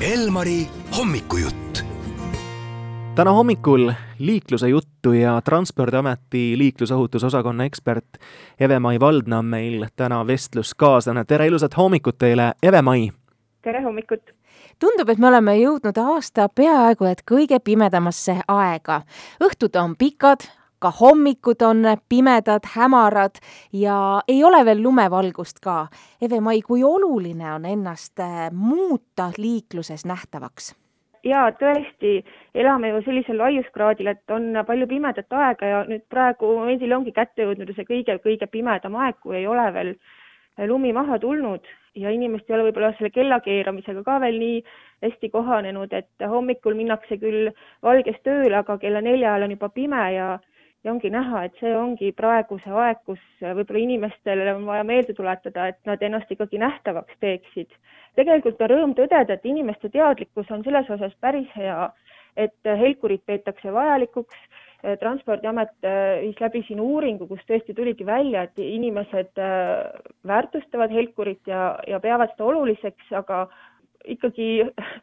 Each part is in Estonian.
Elmari hommikujutt. täna hommikul liikluse juttu ja Transpordiameti liiklusohutusosakonna ekspert Eve-Mai Valdna on meil täna vestluskaaslane. tere ilusat hommikut teile, Eve-Mai! tere hommikut! tundub, et me oleme jõudnud aasta peaaegu et kõige pimedamasse aega. õhtud on pikad, ka hommikud on pimedad, hämarad ja ei ole veel lumevalgust ka. Eve-Mai, kui oluline on ennast äh, muuta liikluses nähtavaks? jaa, tõesti, elame ju sellisel laiuskraadil, et on palju pimedat aega ja nüüd praegu Eestile ongi kätte jõudnud see kõige-kõige pimedam aeg, kui ei ole veel lumi maha tulnud ja inimesed ei ole võib-olla selle kella keeramisega ka veel nii hästi kohanenud, et hommikul minnakse küll valges tööle, aga kella nelja ajal on juba pime ja ja ongi näha, et see ongi praegu see aeg, kus võib-olla inimestele on vaja meelde tuletada, et nad ennast ikkagi nähtavaks teeksid. tegelikult on rõõm tõdeda, et inimeste teadlikkus on selles osas päris hea, et helkurit peetakse vajalikuks transpordiamet viis läbi siin uuringu, kus tõesti tuligi välja, et inimesed väärtustavad helkurit ja, ja peavad seda oluliseks, aga ikkagi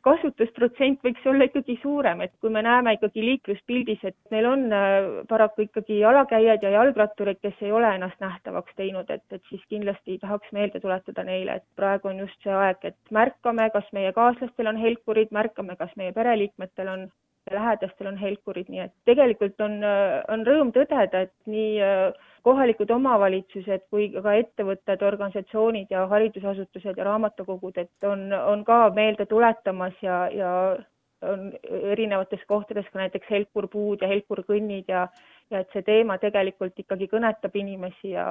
kasutusprotsent võiks olla ikkagi suurem, et kui me näeme ikkagi liikluspildis, et meil on äh, paraku ikkagi jalakäijad ja jalgratturid, kes ei ole ennast nähtavaks teinud, et, et siis kindlasti tahaks meelde tuletada neile, et praegu on just see aeg, et märkame, kas meie kaaslastel on helkurid, märkame, kas meie pereliikmetel on lähedastel on helkurid, nii et tegelikult on, on rõõm tõdeda, et nii äh, kohalikud omavalitsused kui ka ettevõtted, organisatsioonid ja haridusasutused ja raamatukogud, et on, on ka meelde tuletamas ja, ja on erinevates kohtades ka näiteks helkurpuud ja helkurkõnnid ja, ja et see teema tegelikult ikkagi kõnetab inimesi ja,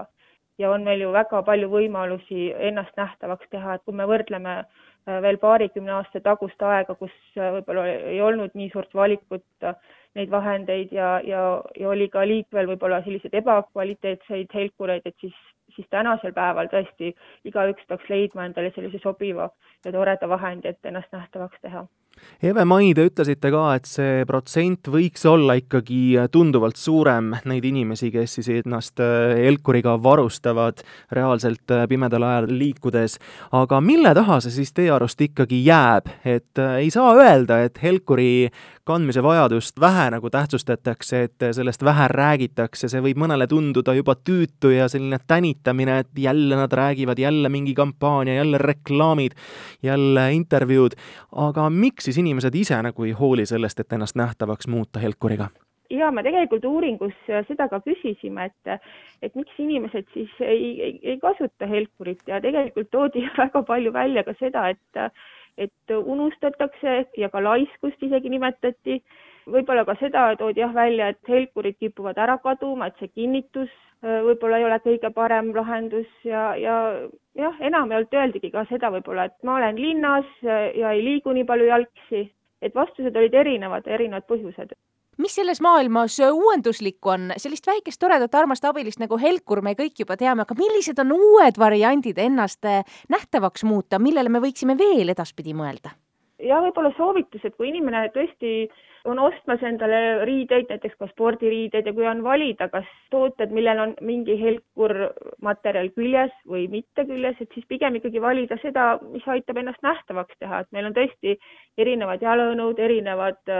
ja on meil ju väga palju võimalusi ennast nähtavaks teha, et kui me võrdleme äh, veel paarikümne aasta tagust aega, kus äh, võib-olla ei olnud nii suurt valikut äh, neid vahendeid ja, ja, ja oli ka liikvel võib-olla selliseid ebakvaliteetseid helkureid, et siis, siis tänasel päeval tõesti igaüks peaks leidma endale sellise sobiva ja toreda vahendi, et ennast nähtavaks teha Eve-Mai, te ütlesite ka, et see protsent võiks olla ikkagi tunduvalt suurem, neid inimesi, kes siis ennast äh, Helkuriga varustavad reaalselt äh, pimedal ajal liikudes. aga mille taha see siis teie arust ikkagi jääb, et äh, ei saa öelda, et Helkuri kandmise vajadust vähe nagu tähtsustatakse, et sellest vähe räägitakse, see võib mõnele tunduda juba tüütu ja selline tänitamine, et jälle nad räägivad, jälle mingi kampaania, jälle reklaamid, jälle intervjuud, aga miks siis inimesed ise nagu ei hooli sellest, et ennast nähtavaks muuta helkuriga? ja me tegelikult uuringus seda ka küsisime, et, et miks inimesed siis ei, ei, ei kasuta helkurit ja tegelikult toodi väga palju välja ka seda, et et unustatakse ja ka laiskust isegi nimetati. Võib-olla ka seda toodi jah välja, et helkurid kipuvad ära kaduma, et see kinnitus äh, võib-olla ei ole kõige parem lahendus ja, ja jah, enamjaolt öeldigi ka seda võib-olla, et ma olen linnas ja ei liigu nii palju jalgsi, et vastused olid erinevad, erinevad põhjused. Mis selles maailmas uuenduslikku on, sellist väikest toredat armast abilist nagu helkur me kõik juba teame, aga millised on uued variandid ennast eh, nähtavaks muuta, millele me võiksime veel edaspidi mõelda? ja võib-olla soovitus, et kui inimene tõesti on ostmas endale riideid, näiteks ka spordiriideid ja kui on valida, kas tooted, millel on mingi helkur materjal küljes või mitte küljes, et siis pigem ikkagi valida seda, mis aitab ennast nähtavaks teha, et meil on tõesti erinevad jalaõnud, erinevad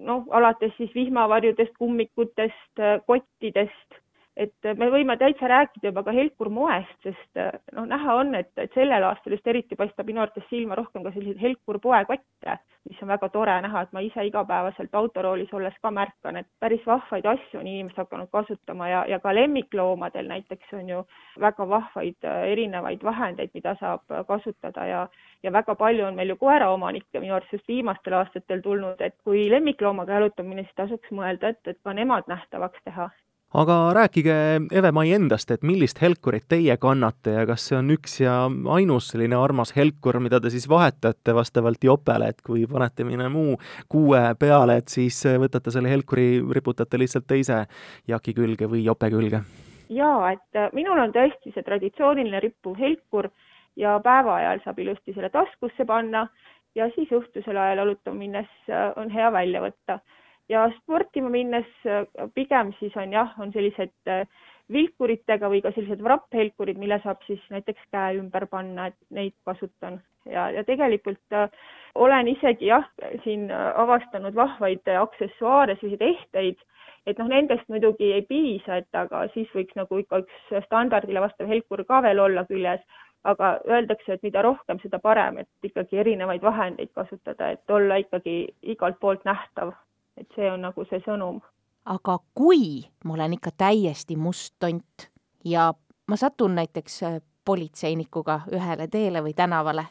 noh, alates siis vihmavarjudest, kummikutest, kottidest, et me võime täitsa rääkida juba ka helkurmoest, sest noh, näha on, et, et sellel aastal just eriti paistab minu arvates silma rohkem ka selliseid helkurpoekotte, mis on väga tore näha, et ma ise igapäevaselt autoroolis olles ka märkan, et päris vahvaid asju on inimesed hakanud kasutama ja, ja ka lemmikloomadel näiteks on ju väga vahvaid erinevaid vahendeid, mida saab kasutada ja ja väga palju on meil ju koeraomanikke minu arust just viimastel aastatel tulnud, et kui lemmikloomaga jalutamine, siis tasuks mõelda, et, et ka nemad nähtavaks teha aga rääkige, Eve-Mai endast, et millist helkurit teie kannate ja kas see on üks ja ainus selline armas helkur, mida te siis vahetate vastavalt jopele, et kui panete mõne muu kuue peale, et siis võtate selle helkuri, riputate lihtsalt teise jaki külge või jope külge? jaa, et minul on tõesti see traditsiooniline rippuv helkur ja päeva ajal saab ilusti selle taskusse panna ja siis õhtusel ajal jalutama minnes äh, on hea välja võtta. Ja sportima minnes äh, pigem siis on jah, on sellised äh, vilkuritega või ka sellised vrapphelkurid, mille saab siis näiteks käe ümber panna, et neid kasutan ja, ja tegelikult äh, olen isegi jah, siin avastanud vahvaid aksessuaare, selliseid ehteid, et noh, nendest muidugi ei piisa, et aga siis võiks nagu ikka üks standardile vastav helkur ka veel olla küljes, aga öeldakse, et mida rohkem, seda parem, et ikkagi erinevaid vahendeid kasutada, et olla ikkagi igalt poolt nähtav. Et see on nagu see sõnum. aga kui mul on ikka täiesti must tont ja ma satun näiteks äh, politseinikuga ühele teele või tänavale,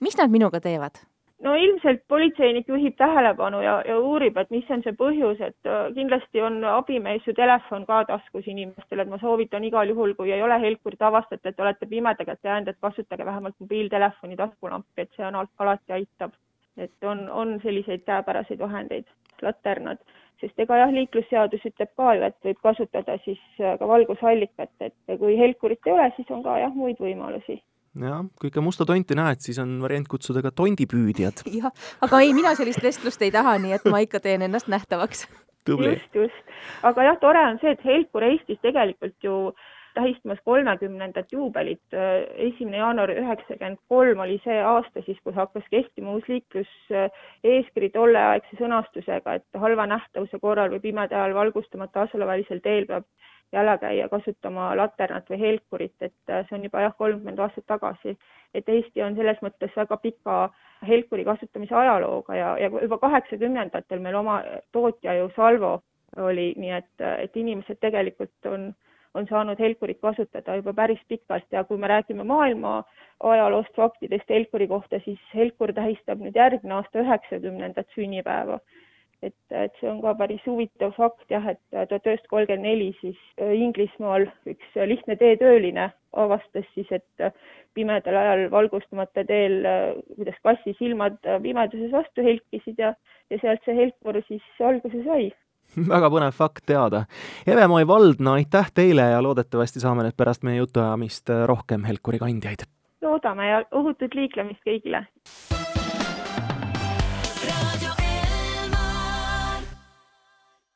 mis nad minuga teevad? no ilmselt politseinik juhib tähelepanu ja, ja uurib, et mis on see põhjus, et äh, kindlasti on abimees ju telefon ka taskus inimestel, et ma soovitan igal juhul, kui ei ole helkurit, avastate, et olete pimeda kätte jäänud, et kasutage vähemalt mobiiltelefoni taskulampi, et see on alati aitab. Et on, on selliseid käepäraseid vahendeid, laternad, sest ega jah, liiklusseadus ütleb ka ju, et võib kasutada siis äh, ka valgusallikat, et kui helkurit ei ole, siis on ka jah, muid võimalusi jah, kui ikka musta tonti näed, siis on variant kutsuda ka tondipüüdjad. jah, aga ei, mina sellist vestlust ei taha, nii et ma ikka teen ennast nähtavaks. just, just. aga jah, tore on see, et Helkur Eestis tegelikult ju tähistamas kolmekümnendat juubelit. esimene jaanuar üheksakümmend kolm oli see aasta siis, kus hakkas kehtima uus liikluseeskiri tolleaegse sõnastusega, et halva nähtavuse korral või pimeda ajal valgustamata asulavälisel teel peab jalakäija kasutama laternat või helkurit, et äh, see on juba jah, kolmkümmend aastat tagasi. et Eesti on selles mõttes väga pika helkuri kasutamise ajalooga ja, ja juba kaheksakümnendatel meil oma tootja ju Salvo oli, nii et, et inimesed tegelikult on, on saanud helkurit kasutada juba päris pikalt ja kui me räägime maailma ajaloost, faktidest helkuri kohta, siis helkur tähistab nüüd järgmine aasta üheksakümnendat sünnipäeva. Et, et see on ka päris huvitav fakt jah, et tuhat üheksasada kolmkümmend neli siis äh, Inglismaal üks lihtne teetööline avastas siis, et äh, pimedal ajal valgustamata teel, äh, kuidas kassi silmad pimeduses vastu helkisid ja, ja sealt see helkur siis alguse sai väga põnev fakt teada. Evemoi Valdna, aitäh teile ja loodetavasti saame nüüd pärast meie jutuajamist rohkem helkuri kandjaid. loodame ja ohutut liiklemist kõigile!